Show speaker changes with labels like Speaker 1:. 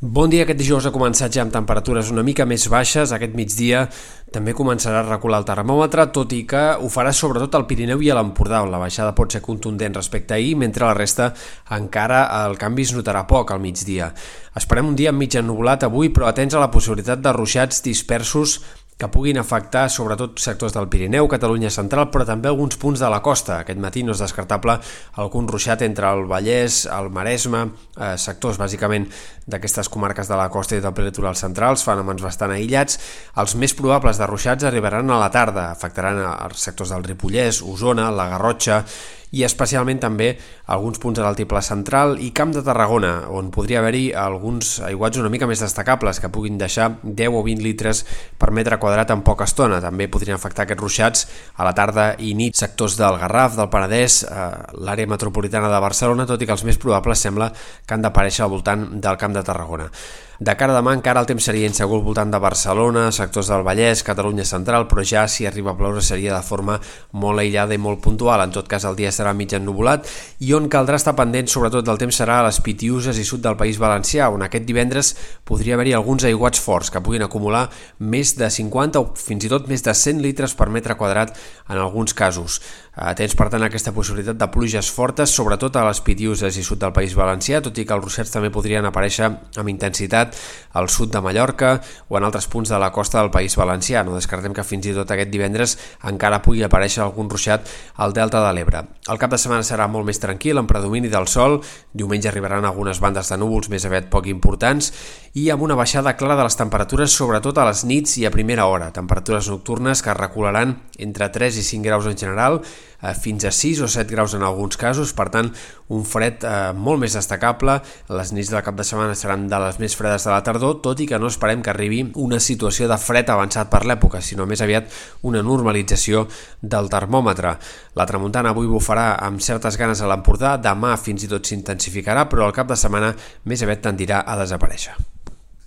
Speaker 1: Bon dia, aquest dijous ha començat ja amb temperatures una mica més baixes. Aquest migdia també començarà a recular el termòmetre, tot i que ho farà sobretot al Pirineu i a l'Empordà, on la baixada pot ser contundent respecte a ahir, mentre la resta encara el canvi es notarà poc al migdia. Esperem un dia mig ennubulat avui, però atents a la possibilitat de ruixats dispersos que puguin afectar sobretot sectors del Pirineu, Catalunya central, però també alguns punts de la costa. Aquest matí no és descartable algun ruixat entre el Vallès, el Maresme, eh, sectors bàsicament d'aquestes comarques de la costa i del litoral central, fenòmens bastant aïllats. Els més probables de ruixats arribaran a la tarda, afectaran els sectors del Ripollès, Osona, la Garrotxa i especialment també alguns punts de l'altiplà central i Camp de Tarragona, on podria haver-hi alguns aiguats una mica més destacables que puguin deixar 10 o 20 litres per metre quadrat en poca estona. També podrien afectar aquests ruixats a la tarda i nit sectors del Garraf, del Penedès, eh, l'àrea metropolitana de Barcelona, tot i que els més probables sembla que han d'aparèixer al voltant del Camp de Tarragona. De cara a demà encara el temps seria insegur al voltant de Barcelona, sectors del Vallès, Catalunya central, però ja si arriba a ploure seria de forma molt aïllada i molt puntual. En tot cas el dia serà mig ennubulat i on caldrà estar pendent sobretot del temps serà a les Pitiuses i sud del País Valencià, on aquest divendres podria haver-hi alguns aiguats forts que puguin acumular més de 50 o fins i tot més de 100 litres per metre quadrat en alguns casos. Atents, per tant, aquesta possibilitat de pluges fortes, sobretot a les Pitiuses i sud del País Valencià, tot i que els ruixats també podrien aparèixer amb intensitat al sud de Mallorca o en altres punts de la costa del País Valencià. No descartem que fins i tot aquest divendres encara pugui aparèixer algun ruixat al Delta de l'Ebre. El cap de setmana serà molt més tranquil, amb predomini del sol. Diumenge arribaran algunes bandes de núvols més aviat poc importants i amb una baixada clara de les temperatures, sobretot a les nits i a primera hora. Temperatures nocturnes que recularan entre 3 i 5 graus en general, eh, fins a 6 o 7 graus en alguns casos, per tant, un fred eh, molt més destacable. Les nits del cap de setmana seran de les més fredes de la tardor, tot i que no esperem que arribi una situació de fred avançat per l'època, sinó més aviat una normalització del termòmetre. La tramuntana avui bufarà amb certes ganes a l'Empordà, demà fins i tot s'intensificarà, però al cap de setmana més aviat tendirà a desaparèixer.